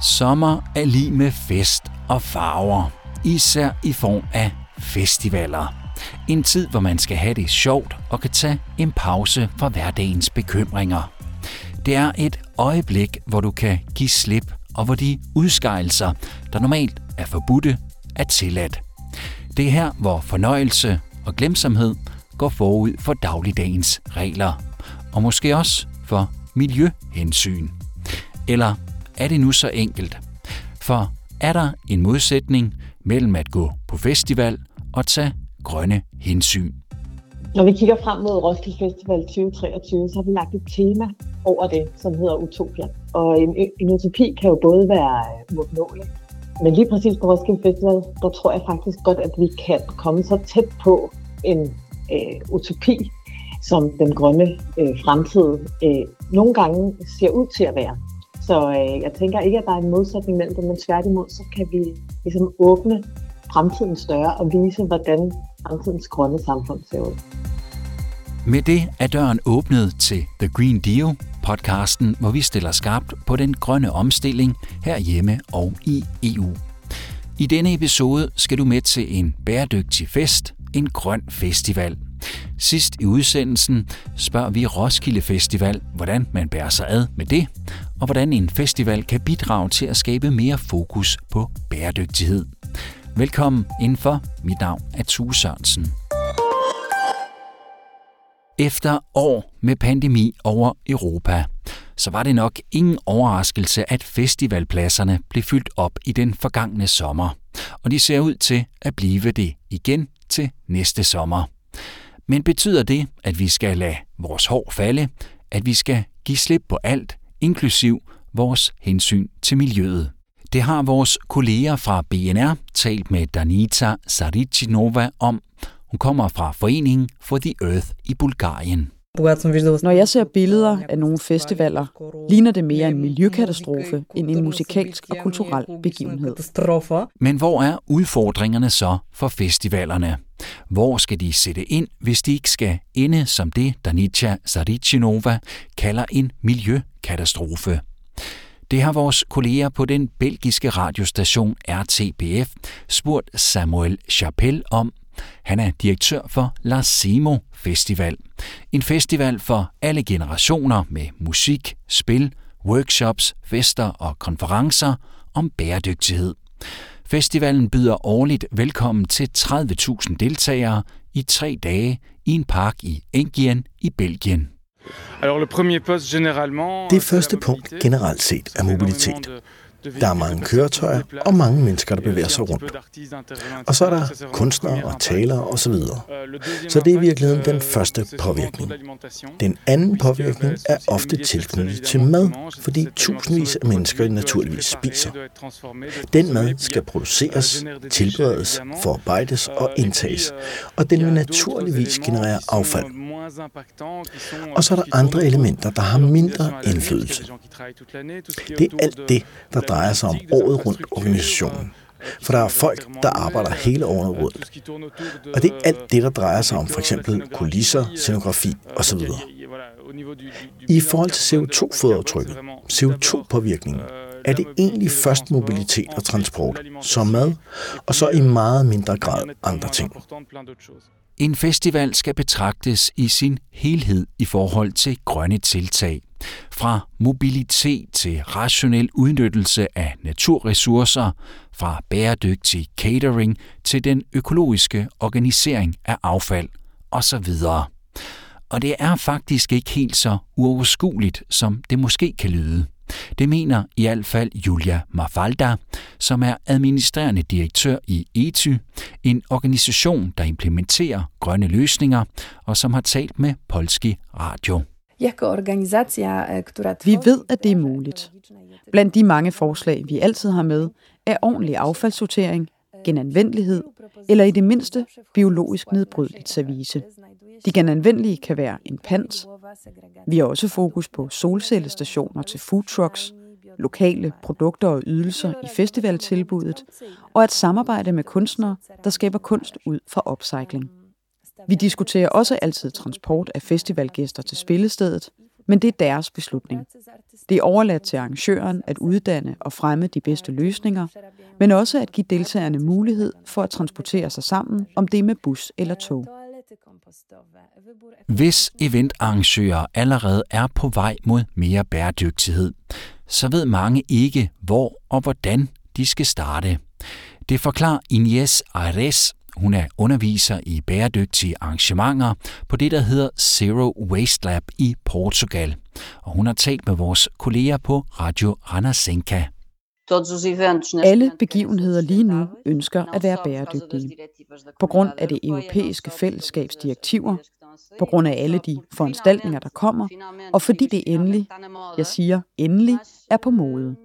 Sommer er lige med fest og farver, især i form af festivaler. En tid, hvor man skal have det sjovt og kan tage en pause fra hverdagens bekymringer. Det er et øjeblik, hvor du kan give slip, og hvor de udskejelser, der normalt er forbudte, er tilladt. Det er her, hvor fornøjelse og glemsomhed går forud for dagligdagens regler, og måske også for miljøhensyn. Eller er det nu så enkelt? For er der en modsætning mellem at gå på festival og tage grønne hensyn? Når vi kigger frem mod Roskilde Festival 2023, så har vi lagt et tema over det, som hedder Utopia. Og en, en utopi kan jo både være øh, uopnåelig, men lige præcis på Roskilde Festival, der tror jeg faktisk godt, at vi kan komme så tæt på en øh, utopi, som den grønne øh, fremtid øh, nogle gange ser ud til at være. Så øh, jeg tænker ikke, at der er en modsætning mellem dem, men tværtimod, så kan vi ligesom åbne fremtiden større og vise, hvordan fremtidens grønne samfund ser ud. Med det er døren åbnet til The Green Deal, podcasten, hvor vi stiller skarpt på den grønne omstilling herhjemme og i EU. I denne episode skal du med til en bæredygtig fest, en grøn festival. Sidst i udsendelsen spørger vi Roskilde Festival, hvordan man bærer sig ad med det, og hvordan en festival kan bidrage til at skabe mere fokus på bæredygtighed. Velkommen indenfor. Mit navn er Tue Sørensen. Efter år med pandemi over Europa, så var det nok ingen overraskelse, at festivalpladserne blev fyldt op i den forgangne sommer. Og de ser ud til at blive det igen til næste sommer. Men betyder det, at vi skal lade vores hår falde, at vi skal give slip på alt, inklusiv vores hensyn til miljøet? Det har vores kolleger fra BNR talt med Danita Saricinova om. Hun kommer fra Foreningen for the Earth i Bulgarien. Når jeg ser billeder af nogle festivaler, ligner det mere en miljøkatastrofe end en musikalsk og kulturel begivenhed. Men hvor er udfordringerne så for festivalerne? Hvor skal de sætte ind, hvis de ikke skal ende som det, Danica Sarichinova kalder en miljøkatastrofe? Det har vores kolleger på den belgiske radiostation RTBF spurgt Samuel Chapelle om. Han er direktør for La Simo Festival. En festival for alle generationer med musik, spil, workshops, fester og konferencer om bæredygtighed. Festivalen byder årligt velkommen til 30.000 deltagere i tre dage i en park i Engien i Belgien. Det første punkt generelt set er mobilitet. Der er mange køretøjer og mange mennesker, der bevæger sig rundt. Og så er der kunstnere og talere osv. Så det er i virkeligheden den første påvirkning. Den anden påvirkning er ofte tilknyttet til mad, fordi tusindvis af mennesker naturligvis spiser. Den mad skal produceres, tilberedes, forarbejdes og indtages, og den vil naturligvis generere affald. Og så er der andre elementer, der har mindre indflydelse. Det er alt det, der drejer sig om året rundt organisationen. For der er folk, der arbejder hele året rundt. Og det er alt det, der drejer sig om for eksempel kulisser, scenografi osv. I forhold til CO2-fodaftrykket, CO2-påvirkningen, er det egentlig først mobilitet og transport, som mad, og så i meget mindre grad andre ting. En festival skal betragtes i sin helhed i forhold til grønne tiltag. Fra mobilitet til rationel udnyttelse af naturressourcer, fra bæredygtig catering til den økologiske organisering af affald osv. Og det er faktisk ikke helt så uoverskueligt, som det måske kan lyde. Det mener i hvert fald Julia Mafalda, som er administrerende direktør i ETY, en organisation, der implementerer grønne løsninger, og som har talt med Polski Radio. E, vi ved, at det er muligt. Blandt de mange forslag, vi altid har med, er ordentlig affaldssortering, genanvendelighed eller i det mindste biologisk nedbrydeligt service. De genanvendelige kan være en pant. Vi har også fokus på solcellestationer til food trucks, lokale produkter og ydelser i festivaltilbuddet, og at samarbejde med kunstnere, der skaber kunst ud fra upcycling. Vi diskuterer også altid transport af festivalgæster til spillestedet, Men det er deres beslutning. Det er overladt til arrangøren at uddanne og fremme de bedste løsninger, men også at give deltagerne mulighed for at transportere sig sammen, om det er med bus eller tog. Hvis eventarrangører allerede er på vej mod mere bæredygtighed, så ved mange ikke, hvor og hvordan de skal starte. Det forklarer Ines Ares. Hun er underviser i bæredygtige arrangementer på det, der hedder Zero Waste Lab i Portugal. Og hun har talt med vores kolleger på Radio Randersenka. Alle begivenheder lige nu ønsker at være bæredygtige. På grund af det europæiske fællesskabs direktiver, på grund af alle de foranstaltninger, der kommer, og fordi det endelig, jeg siger endelig, er på mode.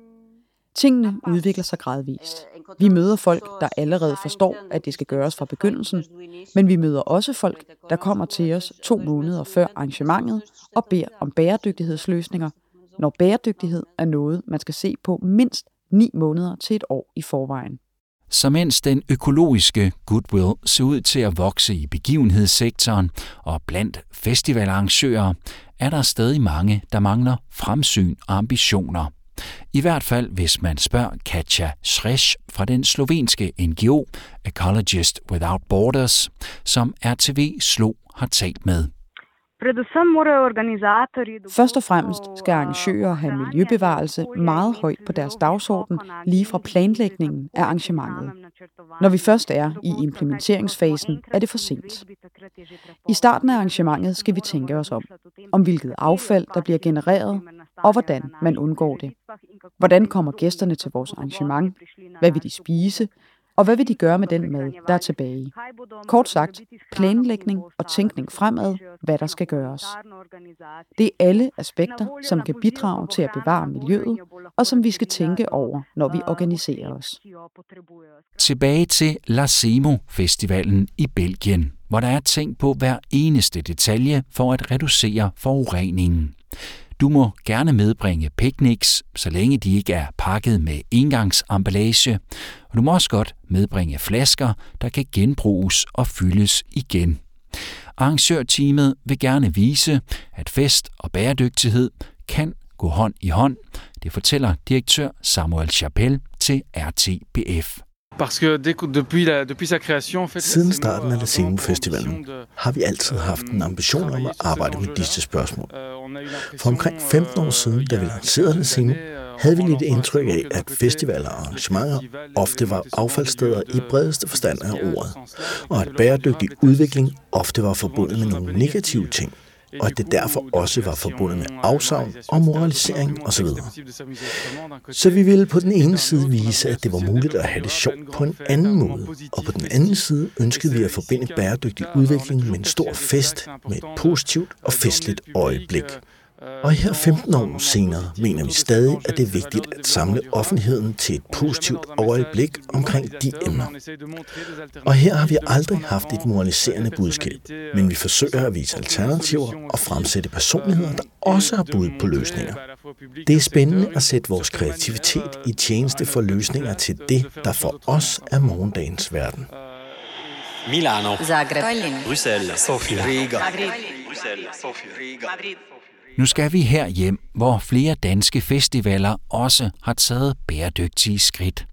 Tingene udvikler sig gradvist. Vi møder folk, der allerede forstår, at det skal gøres fra begyndelsen, men vi møder også folk, der kommer til os to måneder før arrangementet og beder om bæredygtighedsløsninger, når bæredygtighed er noget, man skal se på mindst ni måneder til et år i forvejen. Så mens den økologiske goodwill ser ud til at vokse i begivenhedssektoren og blandt festivalarrangører, er der stadig mange, der mangler fremsyn og ambitioner. I hvert fald hvis man spørger Katja Schresch fra den slovenske NGO Ecologist Without Borders, som RTV Slo har talt med. Først og fremmest skal arrangører have miljøbevarelse meget højt på deres dagsorden lige fra planlægningen af arrangementet. Når vi først er i implementeringsfasen, er det for sent. I starten af arrangementet skal vi tænke os om, om hvilket affald, der bliver genereret, og hvordan man undgår det. Hvordan kommer gæsterne til vores arrangement? Hvad vil de spise? Og hvad vil de gøre med den mad, der er tilbage? Kort sagt, planlægning og tænkning fremad, hvad der skal gøres. Det er alle aspekter, som kan bidrage til at bevare miljøet, og som vi skal tænke over, når vi organiserer os. Tilbage til La Semo Festivalen i Belgien, hvor der er tænkt på hver eneste detalje for at reducere forureningen. Du må gerne medbringe picnics, så længe de ikke er pakket med engangsemballage. Og du må også godt medbringe flasker, der kan genbruges og fyldes igen. Arrangørteamet vil gerne vise, at fest og bæredygtighed kan gå hånd i hånd. Det fortæller direktør Samuel Chapelle til RTBF. Siden starten af Lasimo Festivalen har vi altid haft en ambition om at arbejde med disse spørgsmål. For omkring 15 år siden, da vi lancerede Lasimo, havde vi lidt indtryk af, at festivaler og arrangementer ofte var affaldssteder i bredeste forstand af ordet, og at bæredygtig udvikling ofte var forbundet med nogle negative ting og at det derfor også var forbundet med afsavn og moralisering osv. Så vi ville på den ene side vise, at det var muligt at have det sjovt på en anden måde, og på den anden side ønskede vi at forbinde bæredygtig udvikling med en stor fest med et positivt og festligt øjeblik. Og her 15 år senere mener vi stadig, at det er vigtigt at samle offentligheden til et positivt øjeblik omkring de emner. Og her har vi aldrig haft et moraliserende budskab, men vi forsøger at vise alternativer og fremsætte personligheder, der også har bud på løsninger. Det er spændende at sætte vores kreativitet i tjeneste for løsninger til det, der for os er morgendagens verden. Milano, Zagreb, Bruxelles, Sofia, Riga, Madrid, Bruxelles, Sofia, Riga. Madrid. Nu skal vi her hjem, hvor flere danske festivaler også har taget bæredygtige skridt.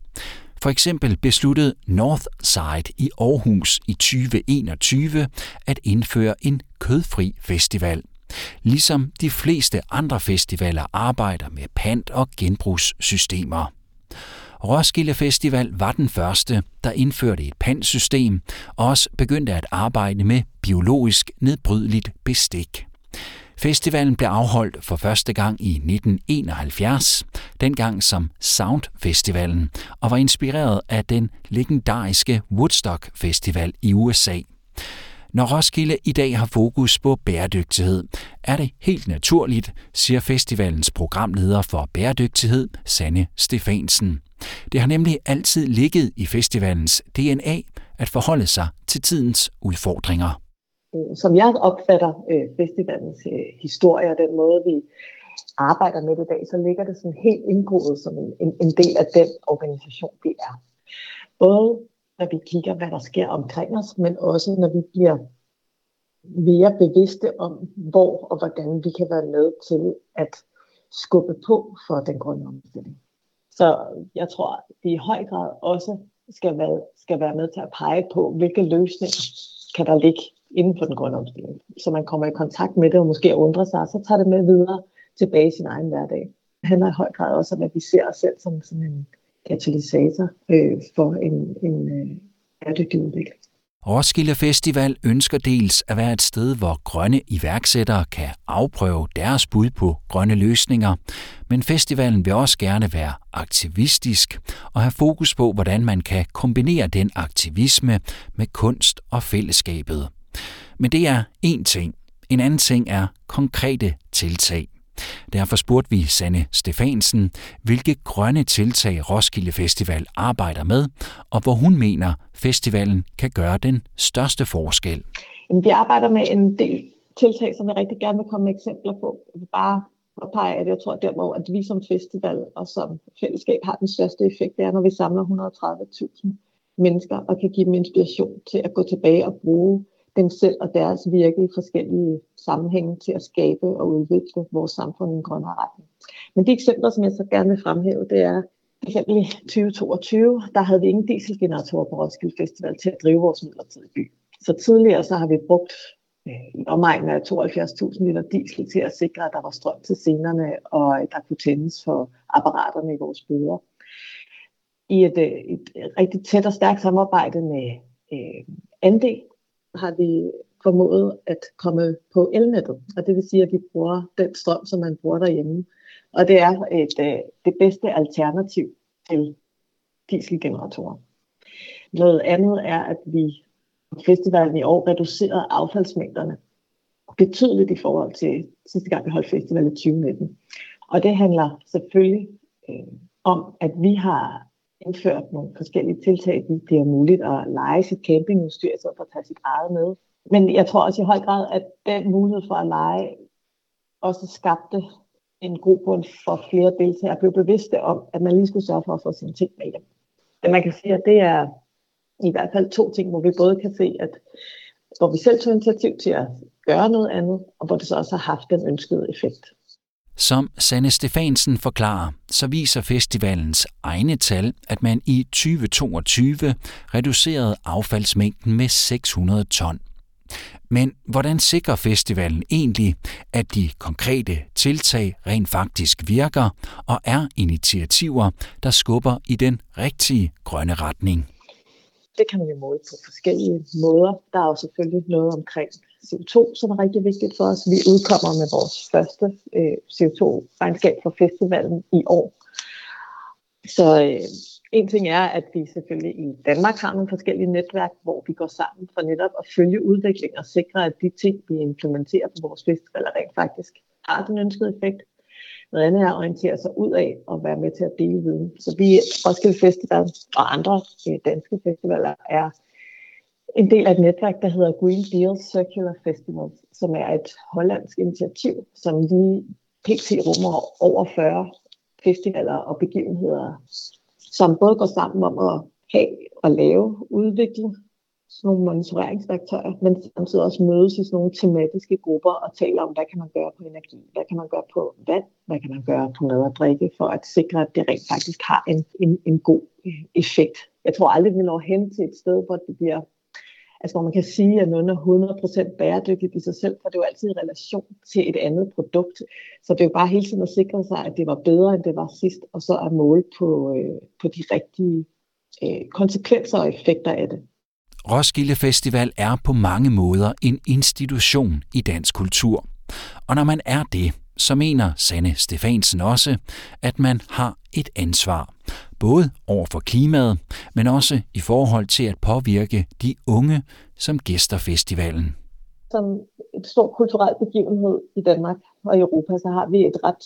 For eksempel besluttede Northside i Aarhus i 2021 at indføre en kødfri festival. Ligesom de fleste andre festivaler arbejder med pant- og genbrugssystemer. Roskilde Festival var den første, der indførte et pantsystem og også begyndte at arbejde med biologisk nedbrydeligt bestik. Festivalen blev afholdt for første gang i 1971, dengang som Sound Festivalen, og var inspireret af den legendariske Woodstock Festival i USA. Når Roskilde i dag har fokus på bæredygtighed, er det helt naturligt, siger festivalens programleder for bæredygtighed, Sanne Stefansen. Det har nemlig altid ligget i festivalens DNA at forholde sig til tidens udfordringer Øh, som jeg opfatter øh, festivalens øh, historie og den måde, vi arbejder med det i dag, så ligger det sådan helt indgroet som en, en, en del af den organisation, vi er. Både når vi kigger, hvad der sker omkring os, men også når vi bliver mere bevidste om, hvor og hvordan vi kan være med til at skubbe på for den grønne omstilling. Så jeg tror, at det i høj grad også skal være, skal være med til at pege på, hvilke løsninger kan der ligge inden for den grønne omstilling. Så man kommer i kontakt med det og måske undrer sig, så tager det med videre tilbage i sin egen hverdag. Det handler i høj grad også om, at vi ser os selv som sådan en katalysator øh, for en, en øh, bæredygtig udvikling. Roskilde Festival ønsker dels at være et sted, hvor grønne iværksættere kan afprøve deres bud på grønne løsninger, men festivalen vil også gerne være aktivistisk og have fokus på, hvordan man kan kombinere den aktivisme med kunst og fællesskabet. Men det er én ting. En anden ting er konkrete tiltag. Derfor spurgte vi Sanne Stefansen, hvilke grønne tiltag Roskilde Festival arbejder med, og hvor hun mener, festivalen kan gøre den største forskel. Vi arbejder med en del tiltag, som jeg rigtig gerne vil komme med eksempler på. Jeg vil bare påpege, at jeg tror, at der at vi som festival og som fællesskab har den største effekt, det er, når vi samler 130.000 mennesker og kan give dem inspiration til at gå tilbage og bruge dem selv og deres virke i forskellige sammenhænge til at skabe og udvikle vores samfund i en grønnere retning. Men de eksempler, som jeg så gerne vil fremhæve, det er eksempel i 2022, der havde vi ingen dieselgeneratorer på Roskilde Festival til at drive vores midlertidige by. Så tidligere så har vi brugt øh, omegnen af 72.000 liter diesel til at sikre, at der var strøm til scenerne, og der kunne tændes for apparaterne i vores bøder. I et, øh, et rigtig tæt og stærkt samarbejde med øh, Ande, har vi formået at komme på elnettet. Og det vil sige, at vi bruger den strøm, som man bruger derhjemme. Og det er et, øh, det bedste alternativ til dieselgeneratorer. Noget andet er, at vi på festivalen i år reducerede affaldsmængderne betydeligt i forhold til sidste gang, vi holdt festival i 2019. Og det handler selvfølgelig øh, om, at vi har indført nogle forskellige tiltag. Det bliver muligt at lege sit campingudstyr, så for at tage sit eget med. Men jeg tror også i høj grad, at den mulighed for at lege også skabte en grobund for flere deltagere blev bevidste om, at man lige skulle sørge for at få sine ting med hjem. Men man kan sige, at det er i hvert fald to ting, hvor vi både kan se, at hvor vi selv tog initiativ til at gøre noget andet, og hvor det så også har haft den ønskede effekt. Som Sanne Stefansen forklarer, så viser festivalens egne tal, at man i 2022 reducerede affaldsmængden med 600 ton. Men hvordan sikrer festivalen egentlig, at de konkrete tiltag rent faktisk virker og er initiativer, der skubber i den rigtige grønne retning? Det kan man jo måle på forskellige måder. Der er jo selvfølgelig noget omkring CO2, som er rigtig vigtigt for os. Vi udkommer med vores første øh, CO2-regnskab for festivalen i år. Så øh, en ting er, at vi selvfølgelig i Danmark har nogle forskellige netværk, hvor vi går sammen for netop at følge udviklingen og sikre, at de ting, vi implementerer på vores festivaler, rent faktisk har den ønskede effekt. Noget andet er at orientere sig ud af og være med til at dele viden. Så vi, Roskilde Festival og andre øh, danske festivaler, er en del af et netværk, der hedder Green Deal Circular Festival, som er et hollandsk initiativ, som lige pt. rummer over 40 festivaler og begivenheder, som både går sammen om at have og lave, udvikle sådan nogle monitoreringsværktøjer, men samtidig også mødes i sådan nogle tematiske grupper og taler om, hvad kan man gøre på energi, hvad kan man gøre på vand, hvad kan man gøre på mad og drikke, for at sikre, at det rent faktisk har en, en, en god øh, effekt. Jeg tror aldrig, vi når hen til et sted, hvor det bliver altså hvor man kan sige, at noget er 100% bæredygtigt i sig selv, for det er jo altid i relation til et andet produkt. Så det er jo bare hele tiden at sikre sig, at det var bedre, end det var sidst, og så at måle på, øh, på de rigtige øh, konsekvenser og effekter af det. Roskilde Festival er på mange måder en institution i dansk kultur. Og når man er det, så mener Sanne Stefansen også, at man har et ansvar, både over for klimaet, men også i forhold til at påvirke de unge, som gæster festivalen. Som et stort kulturelt begivenhed i Danmark og i Europa, så har vi et ret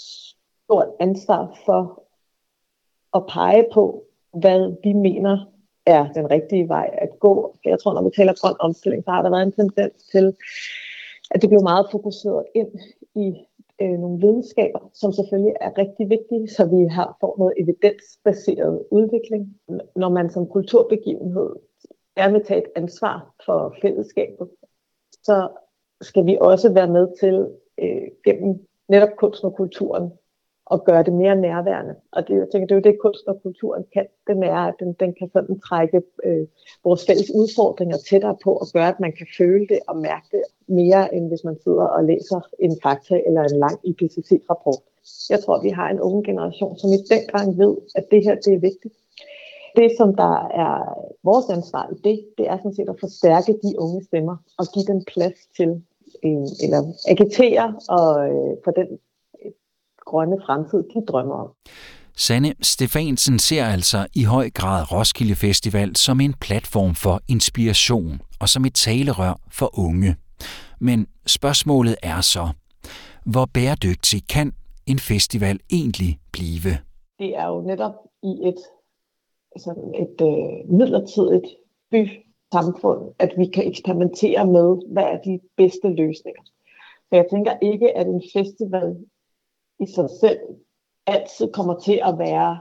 stort ansvar for at pege på, hvad vi mener er den rigtige vej at gå. Jeg tror, når vi taler grøn omstilling, så har der været en tendens til, at det blev meget fokuseret ind i øh, nogle videnskaber, som selvfølgelig er rigtig vigtige, så vi har får noget evidensbaseret udvikling. Når man som kulturbegivenhed gerne vil tage et ansvar for fællesskabet, så skal vi også være med til øh, gennem netop kunsten og kulturen og gøre det mere nærværende. Og det, jeg tænker, det er jo det, kunst og kulturen kan. Den er, at den, den kan sådan trække øh, vores fælles udfordringer tættere på og gøre, at man kan føle det og mærke det mere, end hvis man sidder og læser en fakta eller en lang IPCC-rapport. Jeg tror, vi har en unge generation, som i den grad ved, at det her det er vigtigt. Det, som der er vores ansvar i det, det er sådan set at forstærke de unge stemmer og give dem plads til, øh, eller agitere og øh, for den grønne fremtid, de drømmer om. Sanne Stefansen ser altså i høj grad Roskilde Festival som en platform for inspiration og som et talerør for unge. Men spørgsmålet er så, hvor bæredygtig kan en festival egentlig blive? Det er jo netop i et, sådan et øh, midlertidigt bysamfund, at vi kan eksperimentere med, hvad er de bedste løsninger. Så jeg tænker ikke, at en festival i sig selv altid kommer til at være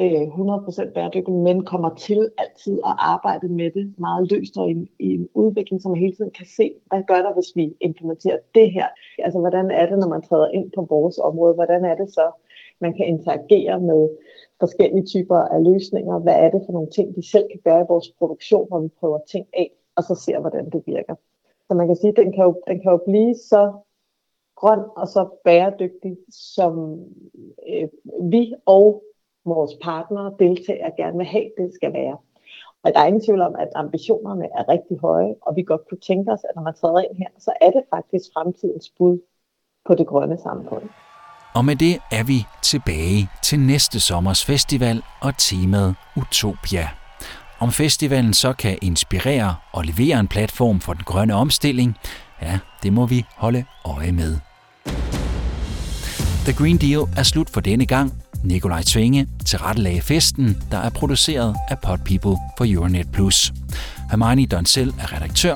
øh, 100% bæredygtig, men kommer til altid at arbejde med det meget løst og i, i en udvikling, som man hele tiden kan se, hvad gør der, hvis vi implementerer det her? Altså, hvordan er det, når man træder ind på vores område? Hvordan er det så, man kan interagere med forskellige typer af løsninger? Hvad er det for nogle ting, vi selv kan gøre i vores produktion, hvor vi prøver ting af, og så ser, hvordan det virker? Så man kan sige, at den kan jo, den kan jo blive så grøn og så bæredygtig, som øh, vi og vores partnere, deltager gerne vil have, det skal være. Og der er ingen tvivl om, at ambitionerne er rigtig høje, og vi godt kunne tænke os, at når man træder ind her, så er det faktisk fremtidens bud på det grønne samfund. Og med det er vi tilbage til næste sommers festival og temaet Utopia. Om festivalen så kan inspirere og levere en platform for den grønne omstilling, ja, det må vi holde øje med. The Green Deal er slut for denne gang. Nikolaj Tvinge tilrettelagde festen, der er produceret af Pod People for Euronet+. Plus. Hermione Donsel er redaktør,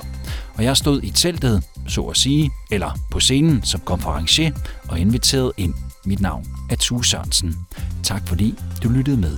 og jeg stod i teltet, så at sige, eller på scenen som konferencier og inviteret ind. Mit navn er Tue Sørensen. Tak fordi du lyttede med.